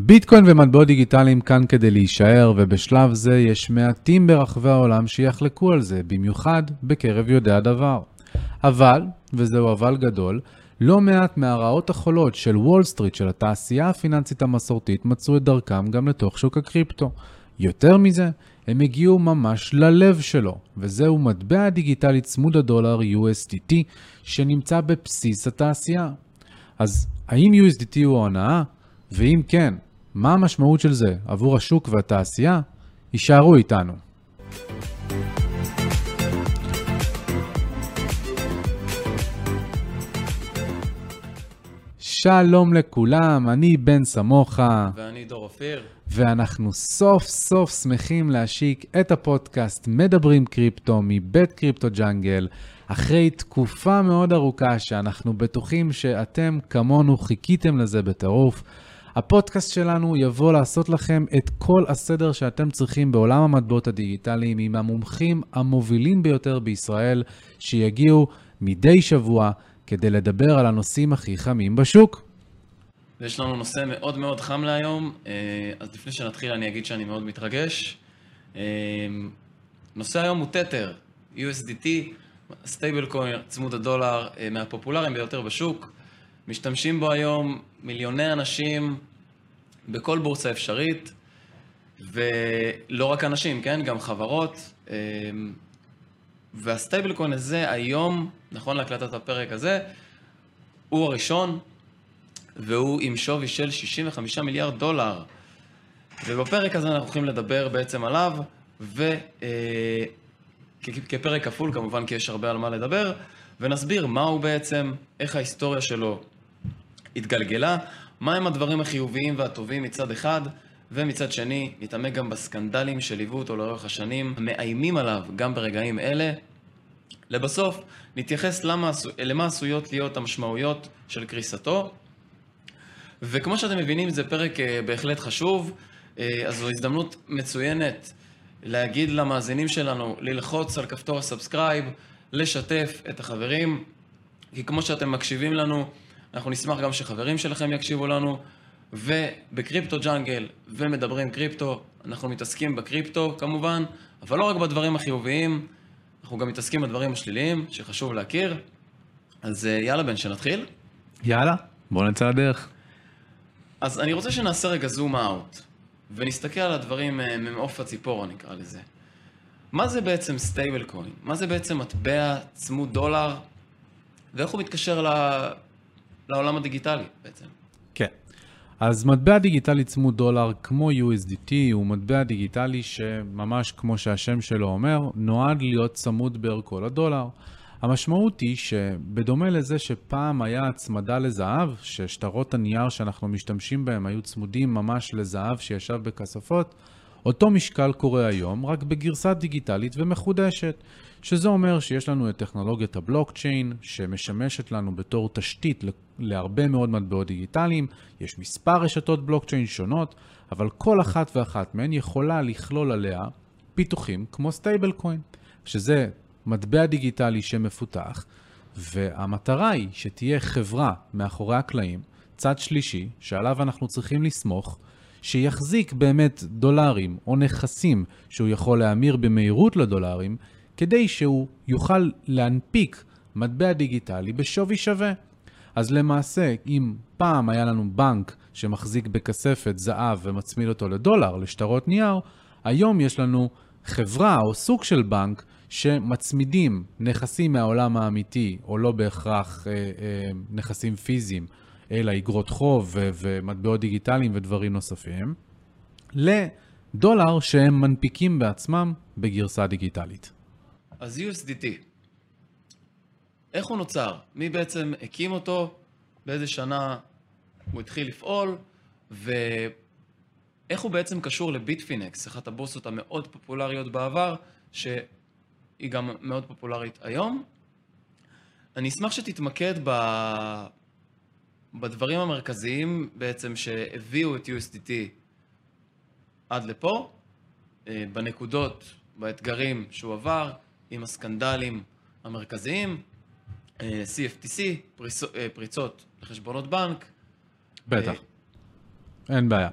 ביטקוין ומטבעות דיגיטליים כאן כדי להישאר, ובשלב זה יש מעטים ברחבי העולם שיחלקו על זה, במיוחד בקרב יודעי הדבר. אבל, וזהו אבל גדול, לא מעט מהרעות החולות של וול סטריט, של התעשייה הפיננסית המסורתית, מצאו את דרכם גם לתוך שוק הקריפטו. יותר מזה, הם הגיעו ממש ללב שלו, וזהו מטבע דיגיטלי צמוד הדולר USDT, שנמצא בבסיס התעשייה. אז האם USDT הוא ההונאה? ואם כן, מה המשמעות של זה עבור השוק והתעשייה? יישארו איתנו. שלום לכולם, אני בן סמוכה. ואני דור אופיר. ואנחנו סוף סוף שמחים להשיק את הפודקאסט מדברים קריפטו מבית קריפטו ג'אנגל, אחרי תקופה מאוד ארוכה שאנחנו בטוחים שאתם כמונו חיכיתם לזה בטירוף. הפודקאסט שלנו יבוא לעשות לכם את כל הסדר שאתם צריכים בעולם המטבעות הדיגיטליים עם המומחים המובילים ביותר בישראל, שיגיעו מדי שבוע כדי לדבר על הנושאים הכי חמים בשוק. ויש לנו נושא מאוד מאוד חם להיום, אה, אז לפני שנתחיל אני אגיד שאני מאוד מתרגש. אה, נושא היום הוא Tether, USDT, stablecoin, צמוד הדולר, אה, מהפופולריים ביותר בשוק. משתמשים בו היום מיליוני אנשים בכל בורסה אפשרית, ולא רק אנשים, כן? גם חברות. וה stablecoin הזה היום, נכון להקלטת הפרק הזה, הוא הראשון, והוא עם שווי של 65 מיליארד דולר. ובפרק הזה אנחנו הולכים לדבר בעצם עליו, וכפרק אה, כפול כמובן, כי יש הרבה על מה לדבר, ונסביר מה הוא בעצם, איך ההיסטוריה שלו התגלגלה, מהם הדברים החיוביים והטובים מצד אחד, ומצד שני, נתעמק גם בסקנדלים שליוו אותו לאורך השנים, מאיימים עליו גם ברגעים אלה. לבסוף, נתייחס למה, למה עשויות להיות המשמעויות של קריסתו. וכמו שאתם מבינים, זה פרק אה, בהחלט חשוב, אה, אז זו הזדמנות מצוינת להגיד למאזינים שלנו ללחוץ על כפתור ה subscribe, לשתף את החברים, כי כמו שאתם מקשיבים לנו, אנחנו נשמח גם שחברים שלכם יקשיבו לנו, ובקריפטו ג'ונגל ומדברים קריפטו, אנחנו מתעסקים בקריפטו כמובן, אבל לא רק בדברים החיוביים, אנחנו גם מתעסקים בדברים השליליים שחשוב להכיר. אז אה, יאללה בן, שנתחיל? יאללה, בואו נצא לדרך. אז אני רוצה שנעשה רגע zoom out, ונסתכל על הדברים אה, ממעוף הציפורה נקרא לזה. מה זה בעצם stablecoin? מה זה בעצם מטבע צמוד דולר, ואיך הוא מתקשר ל... לעולם הדיגיטלי בעצם? כן. אז מטבע דיגיטלי צמוד דולר כמו USDT הוא מטבע דיגיטלי שממש כמו שהשם שלו אומר, נועד להיות צמוד בערכו לדולר. המשמעות היא שבדומה לזה שפעם היה הצמדה לזהב, ששטרות הנייר שאנחנו משתמשים בהם היו צמודים ממש לזהב שישב בכספות, אותו משקל קורה היום, רק בגרסה דיגיטלית ומחודשת, שזה אומר שיש לנו את טכנולוגיית הבלוקצ'יין, שמשמשת לנו בתור תשתית להרבה מאוד מטבעות דיגיטליים, יש מספר רשתות בלוקצ'יין שונות, אבל כל אחת ואחת מהן יכולה לכלול עליה פיתוחים כמו stablecoin, שזה מטבע דיגיטלי שמפותח, והמטרה היא שתהיה חברה מאחורי הקלעים, צד שלישי, שעליו אנחנו צריכים לסמוך, שיחזיק באמת דולרים או נכסים שהוא יכול להמיר במהירות לדולרים, כדי שהוא יוכל להנפיק מטבע דיגיטלי בשווי שווה. אז למעשה, אם פעם היה לנו בנק שמחזיק בכספת זהב ומצמיד אותו לדולר, לשטרות נייר, היום יש לנו חברה או סוג של בנק שמצמידים נכסים מהעולם האמיתי, או לא בהכרח אה, אה, נכסים פיזיים, אלא אגרות חוב ו- ומטבעות דיגיטליים ודברים נוספים, לדולר שהם מנפיקים בעצמם בגרסה דיגיטלית. אז USDT, איך הוא נוצר? מי בעצם הקים אותו? באיזה שנה הוא התחיל לפעול? ואיך הוא בעצם קשור לביטפינקס, אחת הבורסות המאוד פופולריות בעבר, שהיא גם מאוד פופולרית היום? אני אשמח שתתמקד. בדברים המרכזיים בעצם שהביאו את USDT עד לפה, אה, בנקודות, באתגרים שהוא עבר, עם הסקנדלים המרכזיים, אה, CFTC, פריצ... אה, פריצות לחשבונות בנק. בטח. אין בעיה.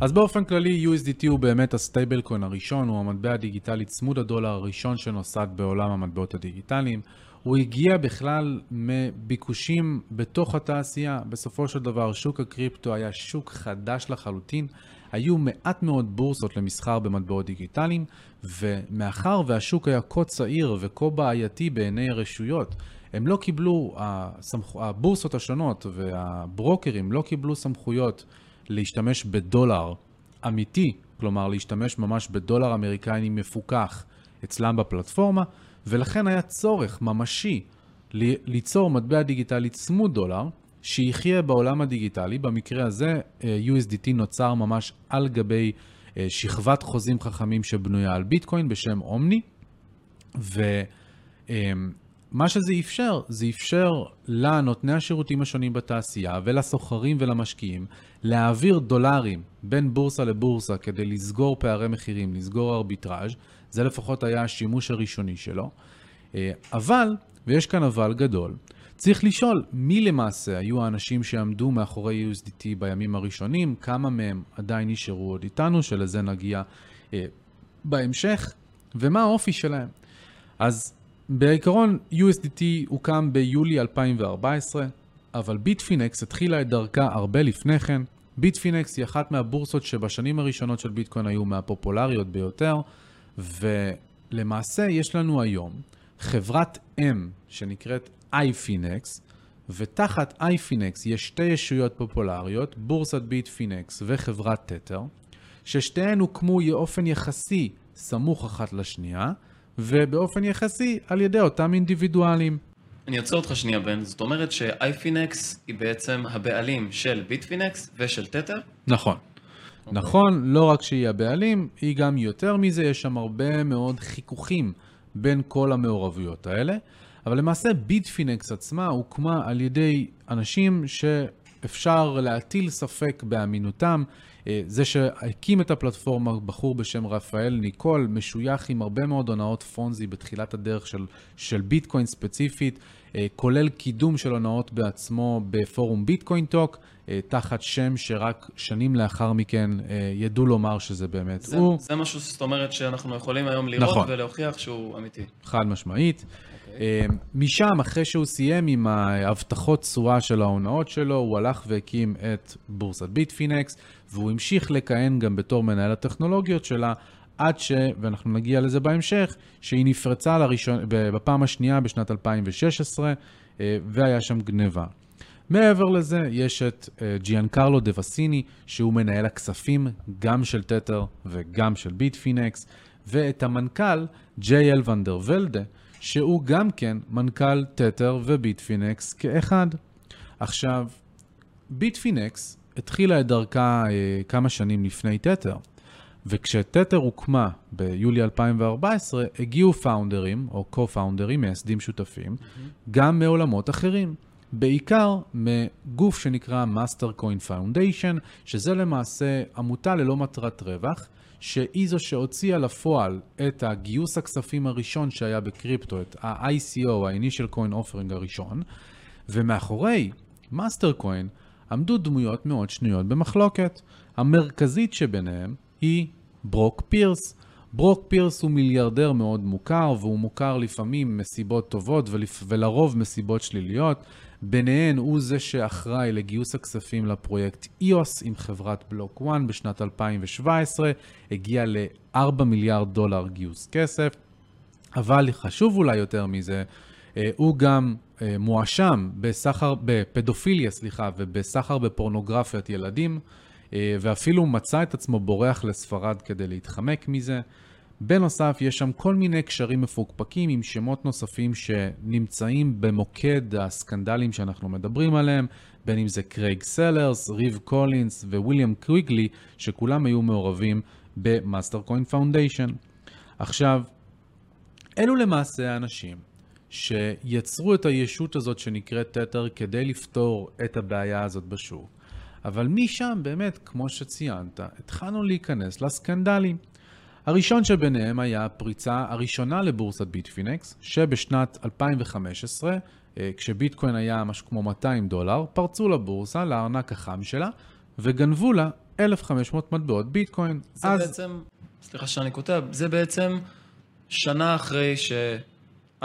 אז באופן כללי, USDT הוא באמת ה stablecoin הראשון, הוא המטבע הדיגיטלי צמוד הדולר הראשון שנוסד בעולם המטבעות הדיגיטליים. הוא הגיע בכלל מביקושים בתוך התעשייה. בסופו של דבר, שוק הקריפטו היה שוק חדש לחלוטין. היו מעט מאוד בורסות למסחר במטבעות דיגיטליים, ומאחר והשוק היה כה צעיר וכה בעייתי בעיני הרשויות, הם לא קיבלו. הבורסות השונות והברוקרים לא קיבלו סמכויות להשתמש בדולר אמיתי, כלומר להשתמש ממש בדולר אמריקני מפוקח אצלם בפלטפורמה, ולכן היה צורך ממשי ליצור מטבע דיגיטלי צמוד דולר, שיחיה בעולם הדיגיטלי. במקרה הזה אה, USDT נוצר ממש על גבי אה, שכבת חוזים חכמים שבנויה על ביטקוין בשם אומני, ו... מה שזה אפשר, זה אפשר לנותני השירותים השונים בתעשייה ולסוחרים ולמשקיעים להעביר דולרים בין בורסה לבורסה כדי לסגור פערי מחירים, לסגור ארביטראז', זה לפחות היה השימוש הראשוני שלו. אה, אבל, ויש כאן אבל גדול, צריך לשאול מי למעשה היו האנשים שעמדו מאחורי USDT בימים הראשונים, כמה מהם עדיין נשארו עוד איתנו, שלזה נגיע אה, בהמשך, ומה האופי שלהם. אז בעיקרון USDT הוקם ביולי 2014, אבל ביטפינקס התחילה את דרכה הרבה לפני כן. ביטפינקס היא אחת מהבורסות שבשנים הראשונות של ביטקוין היו מהפופולריות ביותר, ולמעשה יש לנו היום חברת אם שנקראת iFinex, ותחת iFinex יש שתי ישויות פופולריות, בורסת ביטפינקס וחברת תתר, ששתיהן הוקמו באופן יחסי סמוך אחת לשנייה, ובאופן יחסי על ידי אותם אינדיבידואלים. אני אעצור אותך שנייה, בן. זאת אומרת שאייפינקס היא בעצם הבעלים של ביטפינקס ושל תתר? נכון. Okay. Okay. נכון, לא רק שהיא הבעלים, היא גם יותר מזה, יש שם הרבה מאוד חיכוכים בין כל המעורבויות האלה. אבל למעשה ביטפינקס עצמה הוקמה על ידי אנשים שאפשר להטיל ספק באמינותם. אה, זה שהקים את הפלטפורמה, בחור בשם רפאל ניקול, משוייך עם הרבה מאוד הונאות פונזי בתחילת הדרך של, של ביטקוין ספציפית, אה, כולל קידום של הונאות בעצמו בפורום ביטקוין טוק, אה, תחת שם שרק שנים לאחר מכן ידעו לומר שזה באמת זה, הוא. זה משהו זאת אומרת שאנחנו יכולים היום לראות נכון. ולהוכיח שהוא אמיתי. חד משמעית. אמ, משם, אחרי שהוא סיים עם ההבטחות תשואה של ההונאות שלו, הוא הלך והקים את בורסת ביטפינקס, והוא המשיך לכהן גם בתור מנהל הטכנולוגיות שלה, עד ש, ואנחנו נגיע לזה בהמשך, שהיא נפרצה לראשון, בפעם השנייה בשנת 2016, אה, והיה שם גניבה. מעבר לזה, יש את אה, ג'יאן קרלו דה וסיני, שהוא מנהל הכספים גם של תתר וגם של ביטפינקס, ואת המנכ"ל, ג'יי אל ונדר ולדה, שהוא גם כן מנכ"ל תתר וביטפינקס כאחד. עכשיו, ביטפינקס התחילה את דרכה אה, כמה שנים לפני תתר, וכשתתר הוקמה ביולי 2014, הגיעו founderים, או co-founderים, מייסדים שותפים, mm-hmm. גם מעולמות אחרים. בעיקר מגוף שנקרא Master Coin Foundation, שזה למעשה עמותה ללא מטרת רווח, שהיא זו שהוציאה לפועל את הגיוס הכספים הראשון שהיה בקריפטו, את ה-ICO, ה-Initial Coin Offering הראשון, ומאחורי מאסטר קוין עמדו דמויות מאוד שנויות במחלוקת. המרכזית שביניהם היא ברוק פירס. ברוק פירס הוא מיליארדר מאוד מוכר, והוא מוכר לפעמים מסיבות טובות ולרוב מסיבות שליליות. ביניהן הוא זה שאחראי לגיוס הכספים לפרויקט EOS עם חברת בלוק 1 בשנת 2017, הגיע ל-4 מיליארד דולר גיוס כסף, אבל חשוב אולי יותר מזה, אה, הוא גם מואשם בסחר, בפדופיליה, סליחה, ובסחר בפורנוגרפיית ילדים, אה, ואפילו מצא את עצמו בורח לספרד כדי להתחמק מזה. בנוסף, יש שם כל מיני קשרים מפוקפקים עם שמות נוספים שנמצאים במוקד הסקנדלים שאנחנו מדברים עליהם, בין אם זה קרייג סלרס, ריב קולינס וויליאם קוויגלי, שכולם היו מעורבים במאסטר קוין פאונדיישן. עכשיו, אלו למעשה האנשים שיצרו את הישות הזאת שנקראת תתר כדי לפתור את הבעיה הזאת בשוק. אבל משם באמת, כמו שציינת, התחלנו להיכנס לסקנדלים. הראשון שביניהם היה הפריצה הראשונה לבורסת ביטפינקס, שבשנת 2015, אה, כשביטקוין היה משהו כמו 200 דולר, פרצו לבורסה, לארנק החם שלה, וגנבו לה 1,500 מטבעות ביטקוין. זה אז... בעצם, סליחה שאני כותב, זה בעצם שנה אחרי ש...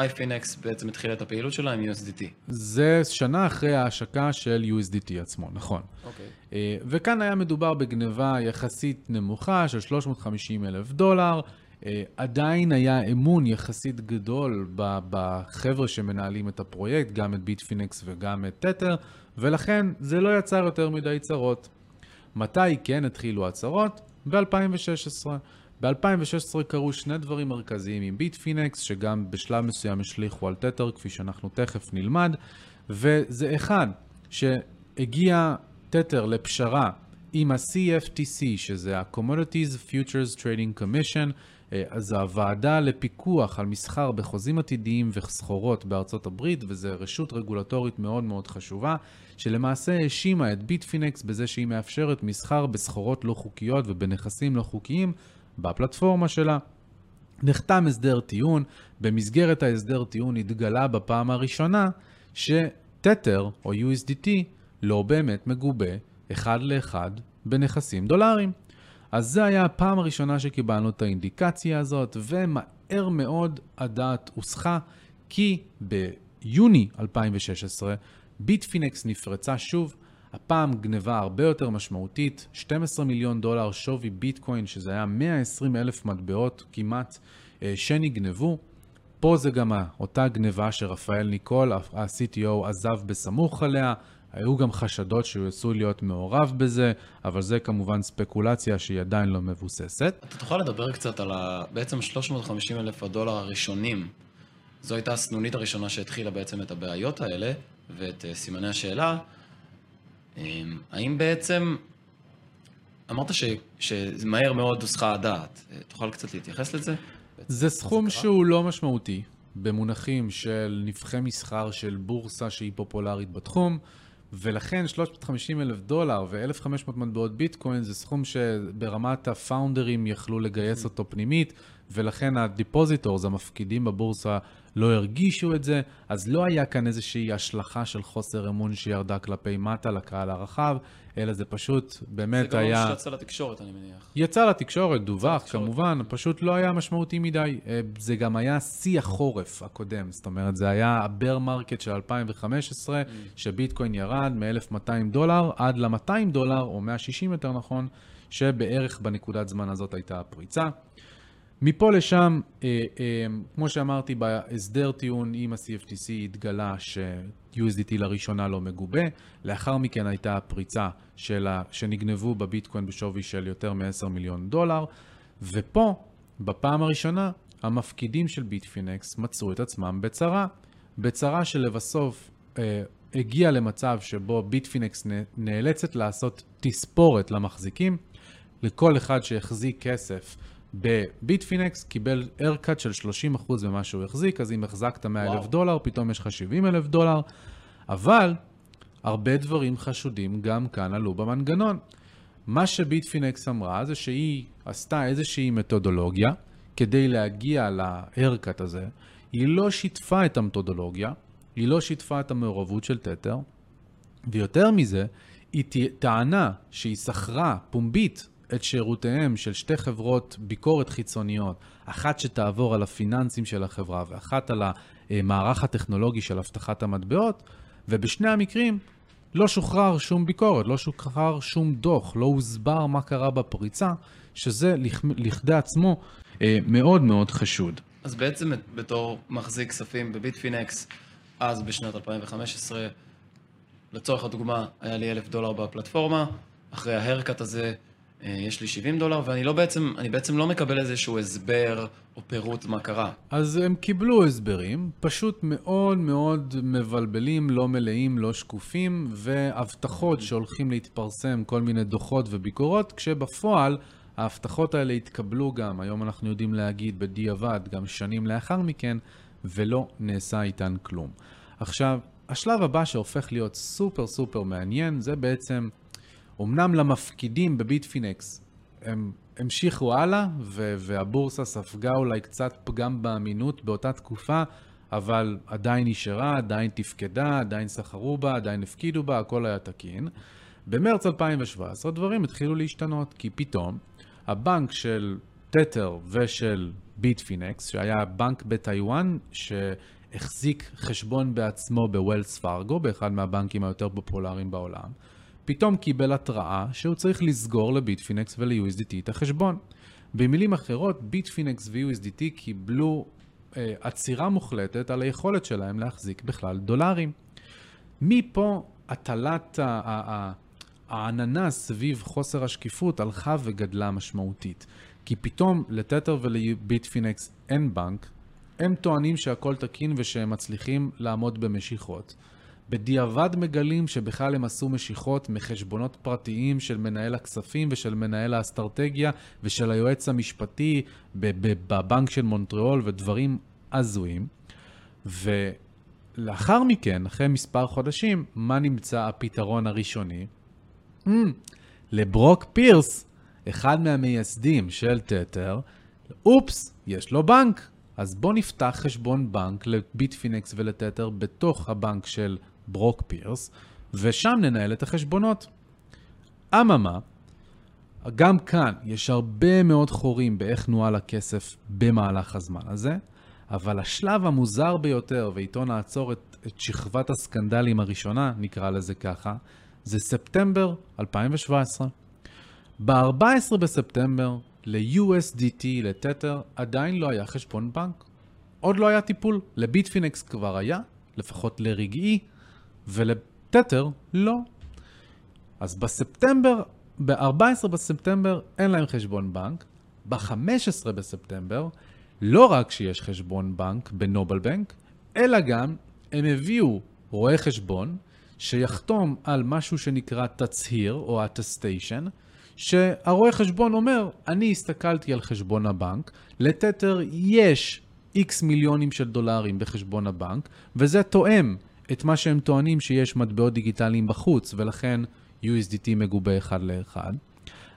iFinex בעצם התחילה את הפעילות שלה עם USDT. זה שנה אחרי ההשקה של USDT עצמו, נכון. אוקיי. אה, וכאן היה מדובר בגניבה יחסית נמוכה של 350 אלף דולר. אה, עדיין היה אמון יחסית גדול בחבר'ה שמנהלים את הפרויקט, גם את ביטפינקס וגם את תתר, ולכן זה לא יצר יותר מדי צרות. מתי כן התחילו הצרות? ב-2016. ב-2016 קרו שני דברים מרכזיים עם ביטפינקס, שגם בשלב מסוים השליכו על תתר, כפי שאנחנו תכף נלמד, וזה אחד, שהגיע תתר לפשרה עם ה-CFTC, שזה ה-Commodities Futures Trading Commission, אה, אז הוועדה לפיקוח על מסחר בחוזים עתידיים וסחורות בארצות הברית, וזו רשות רגולטורית מאוד מאוד חשובה, שלמעשה האשימה את ביטפינקס בזה שהיא מאפשרת מסחר בסחורות לא חוקיות ובנכסים לא חוקיים בפלטפורמה שלה. נחתם הסדר טיעון, במסגרת ההסדר טיעון התגלה בפעם הראשונה שתתר או USDT לא באמת מגובה אחד לאחד בנכסים דולריים. אז זה היה הפעם הראשונה שקיבלנו את האינדיקציה הזאת, ומהר מאוד הדעת הוסחה, כי ביוני 2016 ביטפינקס נפרצה שוב, הפעם גניבה הרבה יותר משמעותית, 12 מיליון דולר שווי ביטקוין, שזה היה 120 אלף מטבעות כמעט, אה, שנגנבו. פה זה גם אותה גניבה שרפאל ניקול, ה-CTO, עזב בסמוך עליה. היו גם חשדות שהוא עשוי להיות מעורב בזה, אבל זה כמובן ספקולציה שהיא עדיין לא מבוססת. אתה תוכל לדבר קצת על ה... בעצם 350 אלף הדולר הראשונים. זו הייתה הסנונית הראשונה שהתחילה בעצם את הבעיות האלה ואת אה, סימני השאלה. אמ, האם בעצם, אמרת ש... שמהר מאוד הוסחה הדעת, אה, תוכל קצת להתייחס לזה? זה סכום שהוא לא משמעותי, במונחים של נבחי מסחר של בורסה שהיא פופולרית בתחום. ולכן 350 אלף דולר ו-1,500 מטבעות ביטקוין זה סכום שברמת הפאונדרים יכלו לגייס אותו פנימית, ולכן ה depositors, המפקידים בבורסה, לא הרגישו את זה, אז לא היה כאן איזושהי השלכה של חוסר אמון שירדה כלפי מטה לקהל הרחב, אלא זה פשוט באמת היה... זה גם יצא לתקשורת, אני מניח. יצא לתקשורת, דווח לתקשורת. כמובן, פשוט לא היה משמעותי מדי. אה, זה גם היה שיא החורף הקודם, זאת אומרת, זה היה ה bear market של 2015, mm. שביטקוין ירד מ-1200 דולר עד ל-200 דולר, או 160 יותר נכון, שבערך בנקודת זמן הזאת הייתה הפריצה. מפה לשם, אה, אה, כמו שאמרתי, בהסדר טיעון עם ה-CFTC התגלה ש-USDT לראשונה לא מגובה. לאחר מכן הייתה הפריצה שלה, שנגנבו בביטקוין בשווי של יותר מ-10 מיליון דולר. ופה, בפעם הראשונה, המפקידים של ביטפינקס מצאו את עצמם בצרה. בצרה שלבסוף אה, הגיע למצב שבו ביטפינקס נאלצת לעשות תספורת למחזיקים. לכל אחד שהחזיק כסף בביטפינקס קיבל ארקאט של 30% ממה שהוא החזיק, אז אם החזקת 100 אלף דולר, פתאום יש לך 70 אלף דולר, אבל הרבה דברים חשודים גם כאן עלו במנגנון. מה שביטפינקס אמרה זה שהיא עשתה איזושהי מתודולוגיה כדי להגיע להרקאט הזה. היא לא שיתפה את המתודולוגיה, היא לא שיתפה את המעורבות של תתר, ויותר מזה, היא טענה שהיא שכרה פומבית את שירותיהם של שתי חברות ביקורת חיצוניות, אחת שתעבור על הפיננסים של החברה ואחת על המערך הטכנולוגי של אבטחת המטבעות, ובשני המקרים לא שוחרר שום ביקורת, לא שוחרר שום דוח, לא הוסבר מה קרה בפריצה, שזה לכדי עצמו אה, מאוד מאוד חשוד. אז בעצם בתור מחזיק כספים בביטפינקס, אז בשנת 2015, לצורך הדוגמה, היה לי אלף דולר בפלטפורמה, אחרי ההרקט הזה יש לי 70 דולר, ואני לא בעצם, אני בעצם לא מקבל איזשהו הסבר או פירוט מה קרה. אז הם קיבלו הסברים, פשוט מאוד מאוד מבלבלים, לא מלאים, לא שקופים, והבטחות שהולכים להתפרסם כל מיני דוחות וביקורות, כשבפועל ההבטחות האלה התקבלו גם, היום אנחנו יודעים להגיד בדיעבד, גם שנים לאחר מכן, ולא נעשה איתן כלום. עכשיו, השלב הבא שהופך להיות סופר סופר מעניין, זה בעצם אמנם למפקידים בביטפינקס הם המשיכו הלאה, והבורסה ספגה אולי קצת פגם באמינות באותה תקופה, אבל עדיין נשארה, עדיין תפקדה, עדיין סחרו בה, עדיין הפקידו בה, הכל היה תקין. במרץ 2017 דברים התחילו להשתנות, כי פתאום הבנק של תתר ושל ביטפינקס, שהיה בנק בטיוואן, שהחזיק חשבון בעצמו בווילס פארגו, באחד מהבנקים היותר פופולריים בעולם, פתאום קיבל התראה שהוא צריך לסגור לביטפינקס ול-USDT את החשבון. במילים אחרות, ביטפינקס ו-USDT קיבלו אה, עצירה מוחלטת על היכולת שלהם להחזיק בכלל דולרים. מפה הטלת העננה סביב חוסר השקיפות הלכה וגדלה משמעותית. כי פתאום לתתר ולביטפינקס אין בנק, הם טוענים שהכל תקין ושהם מצליחים לעמוד במשיכות. בדיעבד מגלים שבכלל הם עשו משיכות מחשבונות פרטיים של מנהל הכספים ושל מנהל האסטרטגיה ושל היועץ המשפטי בבנק של מונטריאול ודברים הזויים. ולאחר מכן, אחרי מספר חודשים, מה נמצא הפתרון הראשוני? Mm, לברוק פירס, אחד מהמייסדים של תתר, אופס, יש לו בנק. אז בוא נפתח חשבון בנק לביטפינקס ולתתר בתוך הבנק של ברוק פירס, ושם ננהל את החשבונות. אממה, גם כאן יש הרבה מאוד חורים באיך נוהל הכסף במהלך הזמן הזה, אבל השלב המוזר ביותר, ואיתו נעצור את, את שכבת הסקנדלים הראשונה, נקרא לזה ככה, זה ספטמבר 2017. ב-14 בספטמבר ל-USDT, לתתר, עדיין לא היה חשבון בנק. עוד לא היה טיפול. לביטפינקס כבר היה, לפחות לרגעי, ולתתר לא. אז בספטמבר, ב-14 בספטמבר אין להם חשבון בנק, ב-15 בספטמבר לא רק שיש חשבון בנק בנובל בנק, אלא גם הם הביאו רואה חשבון שיחתום על משהו שנקרא תצהיר או attestation, שהרואה חשבון אומר, אני הסתכלתי על חשבון הבנק, לתתר יש איקס מיליונים של דולרים בחשבון הבנק, וזה תואם את מה שהם טוענים שיש מטבעות דיגיטליים בחוץ, ולכן USDT מגובה אחד לאחד.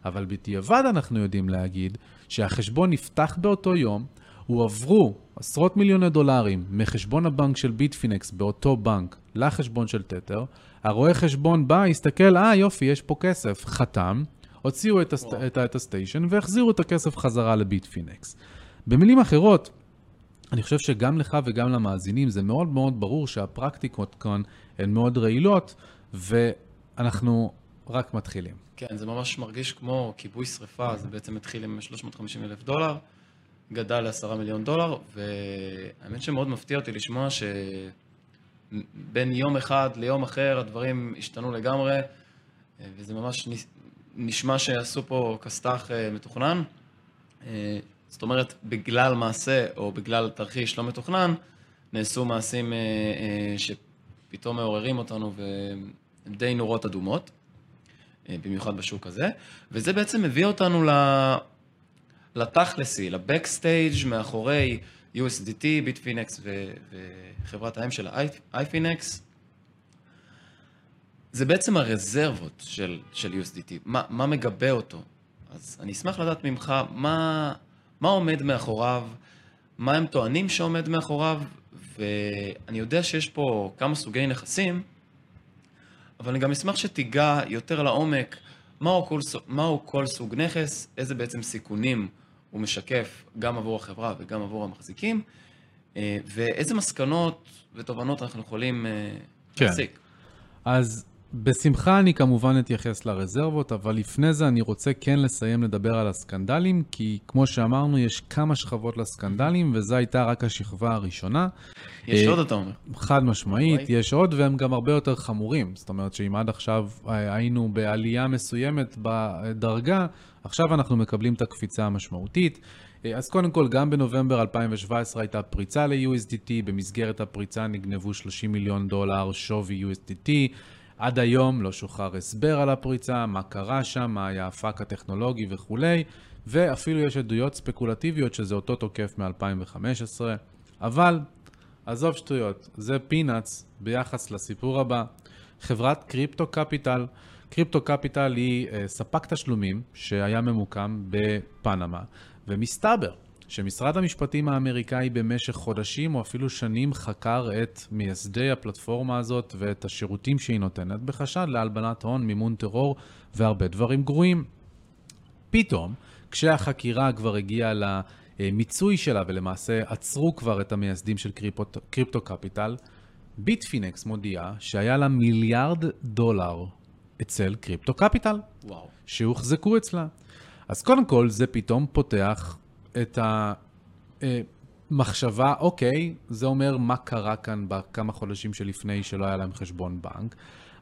אבל בדיעבד אנחנו יודעים להגיד שהחשבון נפתח באותו יום, הועברו עשרות מיליוני דולרים מחשבון הבנק של ביטפינקס באותו בנק לחשבון של תתר, הרואה חשבון בא, הסתכל, אה יופי, יש פה כסף, חתם, הוציאו את, ה attest... את, את ה attestation והחזירו את הכסף חזרה לביטפינקס. במילים אחרות, אני חושב שגם לך וגם למאזינים זה מאוד מאוד ברור שהפרקטיקות כאן הן מאוד רעילות, ואנחנו רק מתחילים. כן, זה ממש מרגיש כמו כיבוי שריפה, זה בעצם התחיל עם 350 אלף דולר, גדל ל-10 מיליון דולר, והאמת שמאוד מפתיע אותי לשמוע שבין יום אחד ליום אחר הדברים השתנו לגמרי, וזה ממש נשמע שעשו פה כסת"ח אה, מתוכנן. אה, זאת אומרת, בגלל מעשה או בגלל תרחיש לא מתוכנן, נעשו מעשים אה, שפתאום מעוררים אותנו והם די נורות אדומות, במיוחד בשוק הזה. וזה בעצם מביא אותנו לתכלסי, לבקסטייג' מאחורי USDT, ביטפינקס וחברת האם של iFinex. זה בעצם הרזרבות של, של USDT, מה, מה מגבה אותו. אז אני אשמח לדעת ממך מה, מה עומד מאחוריו, מה הם טוענים שעומד מאחוריו, ואני יודע שיש פה כמה סוגי נכסים, אבל אני גם אשמח שתיגע יותר לעומק מהו כל, מהו כל סוג נכס, איזה בעצם סיכונים הוא משקף גם עבור החברה וגם עבור המחזיקים, אה, ואיזה מסקנות ותובנות אנחנו יכולים אה, כן. להסיק. אז בשמחה אני כמובן אתייחס לרזרבות, אבל לפני זה אני רוצה כן לסיים לדבר על הסקנדלים, כי כמו שאמרנו, יש כמה שכבות לסקנדלים, וזו הייתה רק השכבה הראשונה. יש אה, עוד, אתה אומר. חד משמעית, יש עוד, והם גם הרבה יותר חמורים. זאת אומרת שאם עד עכשיו אה, היינו בעלייה מסוימת בדרגה, עכשיו אנחנו מקבלים את הקפיצה המשמעותית. אה, אז קודם כל, גם בנובמבר 2017 הייתה פריצה ל-USDT, במסגרת הפריצה נגנבו 30 מיליון דולר שווי USDT. עד היום לא שוחרר הסבר על הפריצה, מה קרה שם, מה היה הפאק הטכנולוגי וכולי, ואפילו יש עדויות ספקולטיביות שזה אותו תוקף מ-2015, אבל עזוב שטויות, זה פינאץ ביחס לסיפור הבא. חברת קריפטו קפיטל, קריפטו קפיטל היא uh, ספק תשלומים שהיה ממוקם בפנמה, ומסתבר שמשרד המשפטים האמריקאי במשך חודשים או אפילו שנים חקר את מייסדי הפלטפורמה הזאת ואת השירותים שהיא נותנת בחשד להלבנת הון, מימון טרור והרבה דברים גרועים. פתאום, כשהחקירה כבר הגיעה למיצוי שלה ולמעשה עצרו כבר את המייסדים של Crypto, Crypto Capital, Bitfinex מודיעה שהיה לה מיליארד דולר אצל Crypto Capital, וואו. שהוחזקו אצלה. אז קודם כל, זה פתאום פותח את המחשבה, אוקיי, זה אומר מה קרה כאן בכמה חודשים שלפני שלא היה להם חשבון בנק,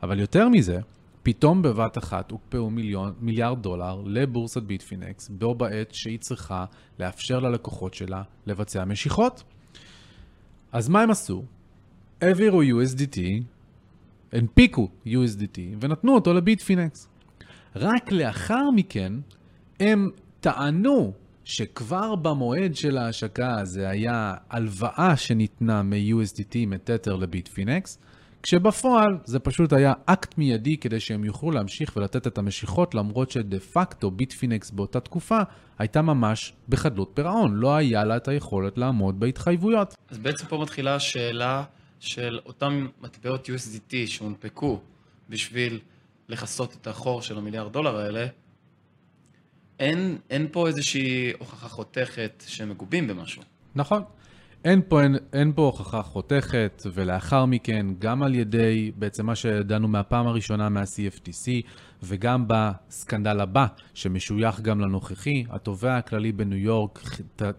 אבל יותר מזה, פתאום בבת אחת הוקפאו מיליון, מיליארד דולר לבורסת Bitfinex, בו בעת שהיא צריכה לאפשר ללקוחות שלה לבצע משיכות. אז מה הם עשו? העבירו USDT, הנפיקו USDT ונתנו אותו ל Bitfinex. רק לאחר מכן הם טענו שכבר במועד של ההשקה הזה היה הלוואה שניתנה מ-USDT מ Tether ל Bitfinex, כשבפועל זה פשוט היה אקט מיידי כדי שהם יוכלו להמשיך ולתת את המשיכות, למרות שדה פקטו Bitfinex באותה תקופה הייתה ממש בחדלות פירעון, לא היה לה את היכולת לעמוד בהתחייבויות. אז בעצם פה מתחילה השאלה של אותם מטבעות USDT שהונפקו בשביל לכסות את החור של המיליארד דולר האלה, אין, אין פה איזושהי הוכחה חותכת שמגובים במשהו. נכון. אין פה, אין, אין פה הוכחה חותכת, ולאחר מכן, גם על ידי בעצם מה שידענו מהפעם הראשונה מה-CFTC, וגם בסקנדל הבא, שמשוייך גם לנוכחי, התובע הכללי בניו יורק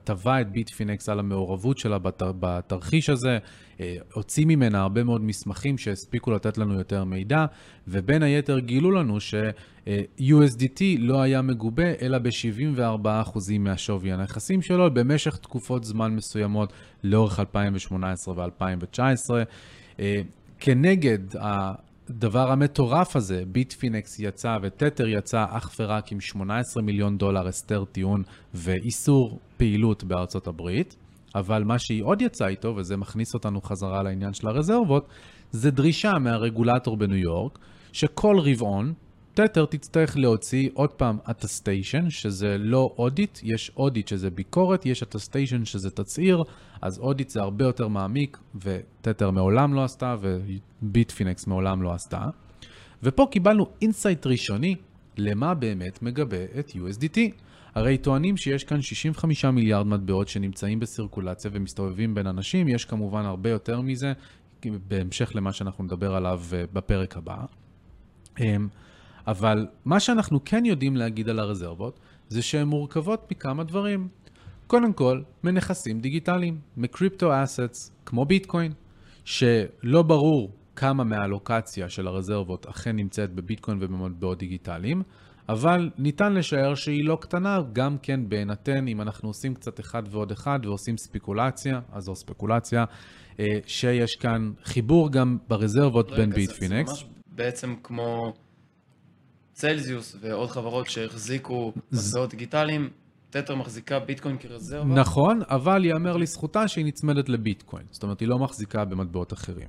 תבע את ביטפינקס על המעורבות שלה בתר, בתרחיש הזה, אה, הוציא ממנה הרבה מאוד מסמכים שהספיקו לתת לנו יותר מידע, ובין היתר גילו לנו ש-USDT לא היה מגובה אלא ב-74% מהשווי הנכסים שלו במשך תקופות זמן מסוימות לאורך 2018 ו-2019. אה, כנגד הדבר המטורף הזה, Bitfinex יצא ו Tether יצא אך ורק עם 18 מיליון דולר הסדר טיעון ואיסור פעילות בארצות הברית. אבל מה שהיא עוד יצאה איתו, וזה מכניס אותנו חזרה לעניין של הרזרבות, זה דרישה מהרגולטור בניו יורק, שכל רבעון, Tether תצטרך להוציא עוד פעם attestation, שזה לא audit, יש audit שזה ביקורת, יש attestation שזה תצהיר, אז audit זה הרבה יותר מעמיק, ו Tether מעולם לא עשתה, ו Bitfinex מעולם לא עשתה. ופה קיבלנו insight ראשוני למה באמת מגבה את USDT. הרי טוענים שיש כאן 65 מיליארד מטבעות שנמצאים בסירקולציה ומסתובבים בין אנשים, יש כמובן הרבה יותר מזה, בהמשך למה שאנחנו נדבר עליו אה, בפרק הבא. אבל מה שאנחנו כן יודעים להגיד על הרזרבות, זה שהן מורכבות מכמה דברים. קודם כל, מנכסים דיגיטליים, מקריפטו אסטס, כמו ביטקוין, שלא ברור כמה מהלוקציה של הרזרבות אכן נמצאת בביטקוין ובמטבעות דיגיטליים, אבל ניתן לשער שהיא לא קטנה, גם כן בהינתן אם אנחנו עושים קצת אחד ועוד אחד ועושים ספקולציה, אז זו ספקולציה, אה, שיש כאן חיבור גם ברזרבות בין ביטפינקס. בעצם כמו צלזיוס ועוד חברות שהחזיקו מטבעות דיגיטליים, תתר מחזיקה ביטקוין כרזרבה. נכון, אבל ייאמר לזכותה שהיא נצמדת לביטקוין. זאת אומרת, היא לא מחזיקה במטבעות אחרים.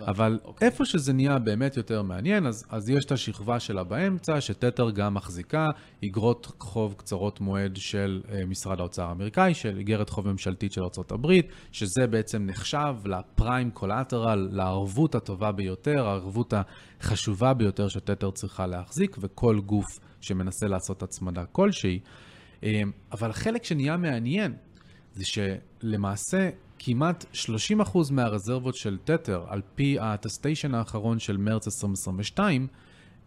אבל אוקיי. איפה שזה נהיה באמת יותר מעניין, אז, אז יש את השכבה שלה באמצע, שתתר גם מחזיקה איגרות חוב קצרות מועד של uh, משרד האוצר האמריקאי, של איגרת חוב ממשלתית של ארה"ב, שזה בעצם נחשב לפריים קולטרל, לערבות הטובה ביותר, הערבות החשובה ביותר שתתר צריכה להחזיק, וכל גוף שמנסה לעשות הצמדה כלשהי. אמ, אבל החלק שנהיה מעניין זה שלמעשה כמעט 30% מהרזרבות של תתר, על פי הטסטיישן האחרון של מרץ 2022,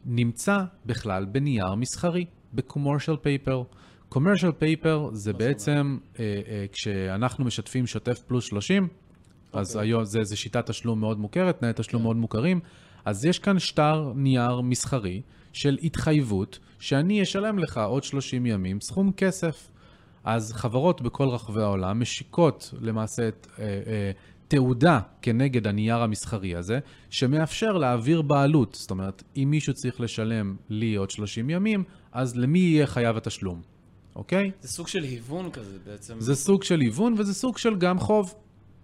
נמצא בכלל בנייר מסחרי, ב-commercial paper. commercial paper זה בעצם אה, אה, כשאנחנו משתפים שוטף פלוס 30, okay. אז אוקיי. היום זה, זה שיטת תשלום מאוד מוכרת, תנאי תשלום okay. כן. מאוד מוכרים, אז יש כאן שטר נייר מסחרי של התחייבות שאני אשלם לך עוד 30 ימים סכום כסף. אז חברות בכל רחבי העולם משיקות למעשה את אה, אה, תעודה כנגד הנייר המסחרי הזה, שמאפשר להעביר בעלות. זאת אומרת, אם מישהו צריך לשלם לי עוד 30 ימים, אז למי יהיה חייב התשלום, אוקיי? זה סוג של היוון כזה בעצם. זה סוג של היוון וזה סוג של גם חוב.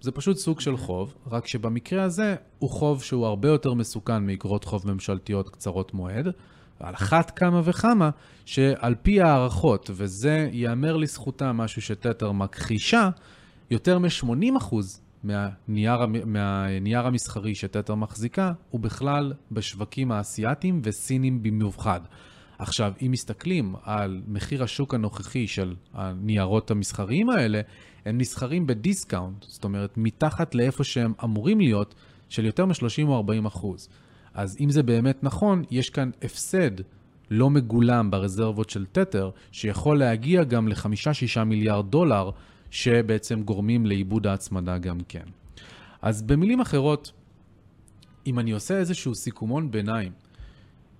זה פשוט סוג של חוב, רק שבמקרה הזה הוא חוב שהוא הרבה יותר מסוכן מאגרות חוב ממשלתיות קצרות מועד, על אחת כמה וכמה, שעל פי הערכות, וזה ייאמר לזכותה משהו שתתר מכחישה, יותר מ-80% מהנייר, מהנייר המסחרי שתתר מחזיקה, הוא בכלל בשווקים האסייתיים וסינים במיוחד. עכשיו, אם מסתכלים על מחיר השוק הנוכחי של הניירות המסחריים האלה, הם נסחרים ב discount, זאת אומרת, מתחת לאיפה שהם אמורים להיות, של יותר מ-30 או 40 אחוז. אז אם זה באמת נכון, יש כאן הפסד לא מגולם ברזרבות של Tether, שיכול להגיע גם ל-5-6 מיליארד דולר, שבעצם גורמים לאיבוד ההצמדה גם כן. אז במילים אחרות, אם אני עושה איזשהו סיכומון ביניים,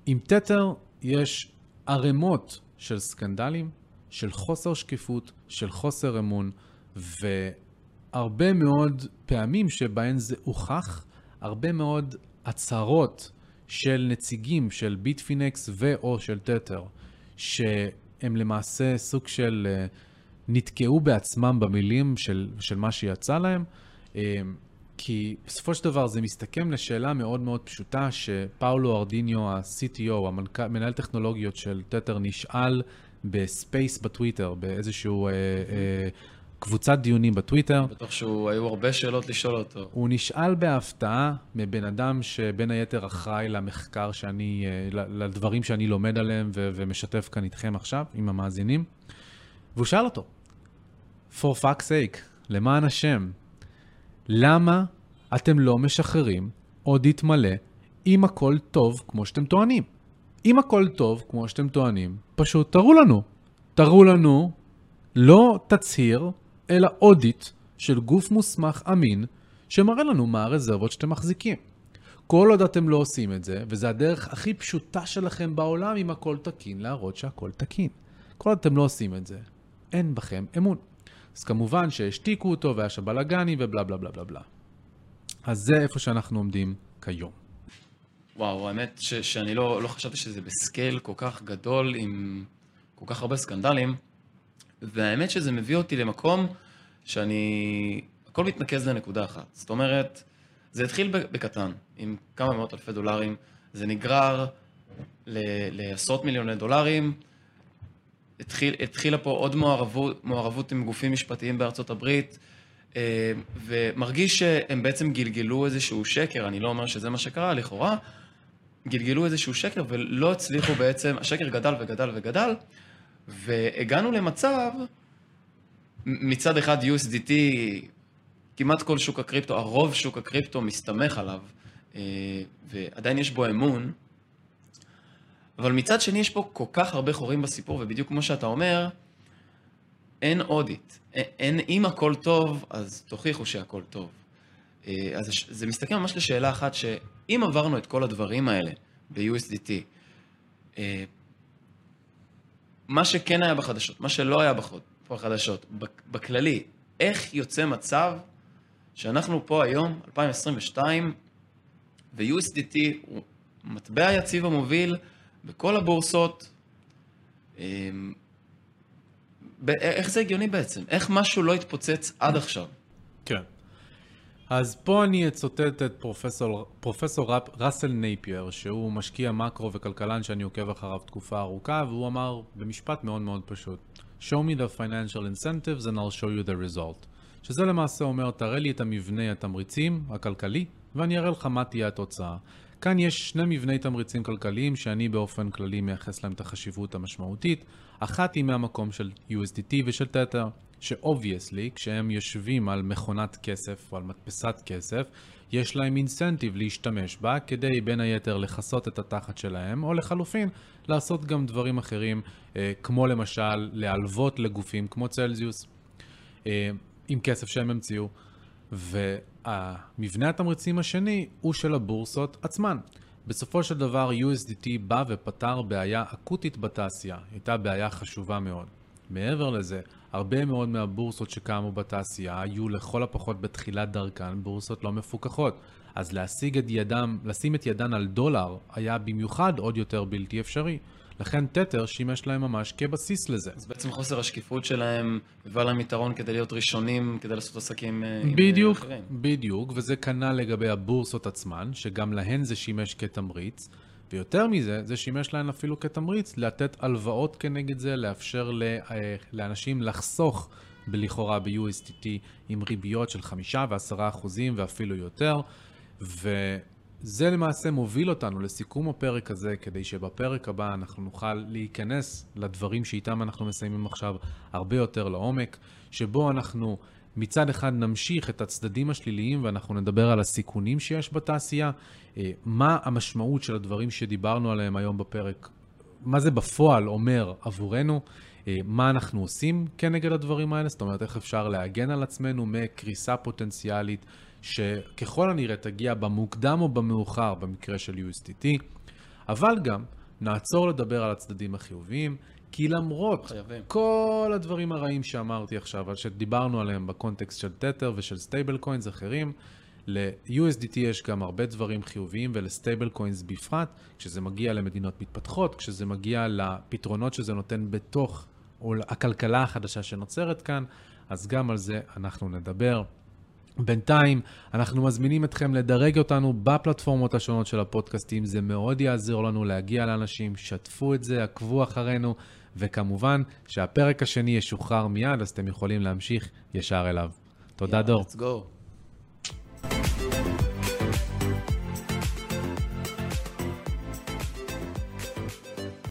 עם Tether יש ערימות של סקנדלים, של חוסר שקיפות, של חוסר אמון, והרבה מאוד פעמים שבהן זה הוכח, הרבה מאוד הצהרות של נציגים של ביטפינקס ו/או של תתר, שהם למעשה סוג של אה, נתקעו בעצמם במילים של, של מה שיצא להם, אה, כי בסופו של דבר זה מסתכם לשאלה מאוד מאוד פשוטה, שפאולו ארדיניו, ה-CTO, המנהל טכנולוגיות של Tether, נשאל ב space בטוויטר, באיזשהו אה, אה, קבוצת דיונים בטוויטר. בטוח שהיו הרבה שאלות לשאול אותו. הוא נשאל בהפתעה מבן אדם שבין היתר אחראי למחקר שאני, אה, לדברים שאני לומד עליהם ו- ומשתף כאן איתכם עכשיו, עם המאזינים, והוא שאל אותו, for fuck's sake, למען השם, למה אתם לא משחררים אודיט מלא אם הכל טוב כמו שאתם טוענים? אם הכל טוב כמו שאתם טוענים, פשוט תראו לנו. תראו לנו לא תצהיר, אלא אודיט של גוף מוסמך אמין, שמראה לנו מה הרזרבות שאתם מחזיקים. כל עוד אתם לא עושים את זה, וזו הדרך הכי פשוטה שלכם בעולם אם הכל תקין, להראות שהכל תקין. כל עוד אתם לא עושים את זה, אין בכם אמון. אז כמובן שהשתיקו אותו והיה שם בלאגנים ובלה בלה בלה בלה בלה. אז זה איפה שאנחנו עומדים כיום. וואו, האמת ש- שאני לא, לא חשבתי שזה בסקייל כל כך גדול עם כל כך הרבה סקנדלים, והאמת שזה מביא אותי למקום שאני... הכל מתנקז לנקודה אחת. זאת אומרת, זה התחיל בקטן, עם כמה מאות אלפי דולרים, זה נגרר לעשרות מיליוני דולרים, התחיל, התחילה פה עוד מעורבות, מעורבות עם גופים משפטיים בארצות הברית, אה, ומרגיש שהם בעצם גלגלו איזשהו שקר, אני לא אומר שזה מה שקרה, לכאורה, גלגלו איזשהו שקר ולא הצליחו בעצם, השקר גדל וגדל וגדל, והגענו למצב, מצד אחד USDT, כמעט כל שוק הקריפטו, הרוב שוק הקריפטו מסתמך עליו, אה, ועדיין יש בו אמון, אבל מצד שני יש פה כל כך הרבה חורים בסיפור, ובדיוק כמו שאתה אומר, אין אודיט. אין, אם הכל טוב, אז תוכיחו שהכל טוב. אה, אז זה מסתכל ממש לשאלה אחת, שאם עברנו את כל הדברים האלה ב-USDT, אה, מה שכן היה בחדשות, מה שלא היה בחדשות, בכללי, איך יוצא מצב שאנחנו פה היום, 2022, ו-USDT הוא מטבע יציב המוביל, בכל הבורסות. אמ, איך זה הגיוני בעצם? איך משהו לא התפוצץ עד עכשיו? כן. אז פה אני אצטט את פרופסור, פרופסור ראסל נייפייר, שהוא משקיע מקרו וכלכלן שאני עוקב אחריו תקופה ארוכה, והוא אמר במשפט מאוד מאוד פשוט: show me the financial incentives and I'll show you the result. שזה למעשה אומר, תראה לי את המבנה התמריצים הכלכלי, ואני אראה לך מה תהיה התוצאה. כאן יש שני מבני תמריצים כלכליים שאני באופן כללי מייחס להם את החשיבות המשמעותית. אחת היא מהמקום של USDT ושל Tether, ש obviously, כשהם יושבים על מכונת כסף או על מדפסת כסף, יש להם incentive להשתמש בה כדי בין היתר לכסות את התחת שלהם, או לחלופין לעשות גם דברים אחרים, אה, כמו למשל להלוות לגופים כמו צלזיוס, אה, עם כסף שהם המציאו. והמבנה התמריצים השני הוא של הבורסות עצמן. בסופו של דבר USDT בא ופתר בעיה אקוטית בתעשייה, הייתה בעיה חשובה מאוד. מעבר לזה, הרבה מאוד מהבורסות שקמו בתעשייה היו לכל הפחות בתחילת דרכן בורסות לא מפוקחות. אז להשיג את ידם, לשים את ידן על דולר היה במיוחד עוד יותר בלתי אפשרי. לכן תתר שימש להם ממש כבסיס לזה. אז בעצם חוסר השקיפות שלהם הבא להם יתרון כדי להיות ראשונים, כדי לעשות עסקים אה, עם בדיוק, אחרים. בדיוק, וזה כנ"ל לגבי הבורסות עצמן, שגם להן זה שימש כתמריץ. ויותר מזה, זה שימש להן אפילו כתמריץ לתת הלוואות כנגד זה, לאפשר לאנשים לחסוך לכאורה ב-USDT עם ריביות של חמישה ועשרה אחוזים ואפילו יותר, וזה למעשה מוביל אותנו לסיכום הפרק הזה, כדי שבפרק הבא אנחנו נוכל להיכנס לדברים שאיתם אנחנו מסיימים עכשיו הרבה יותר לעומק, שבו אנחנו מצד אחד נמשיך את הצדדים השליליים ואנחנו נדבר על הסיכונים שיש בתעשייה, אה, מה המשמעות של הדברים שדיברנו עליהם היום בפרק, מה זה בפועל אומר עבורנו, אה, מה אנחנו עושים כנגד הדברים האלה, זאת אומרת איך אפשר להגן על עצמנו מקריסה פוטנציאלית שככל הנראה תגיע במוקדם או במאוחר במקרה של USDT, אבל גם נעצור לדבר על הצדדים החיוביים, כי למרות חייבים. כל הדברים הרעים שאמרתי עכשיו, שדיברנו עליהם בקונטקסט של Tether ושל stablecoins אחרים, ל-USDT יש גם הרבה דברים חיוביים ול stablecoins בפרט, כשזה מגיע למדינות מתפתחות, כשזה מגיע לפתרונות שזה נותן בתוך, או הכלכלה החדשה שנוצרת כאן, אז גם על זה אנחנו נדבר. בינתיים, אנחנו מזמינים אתכם לדרג אותנו בפלטפורמות השונות של הפודקאסטים, זה מאוד יעזור לנו להגיע לאנשים, שתפו את זה, עקבו אחרינו, וכמובן שהפרק השני ישוחרר מיד, אז אתם יכולים להמשיך ישר אליו. תודה, yeah, דור. Let's go.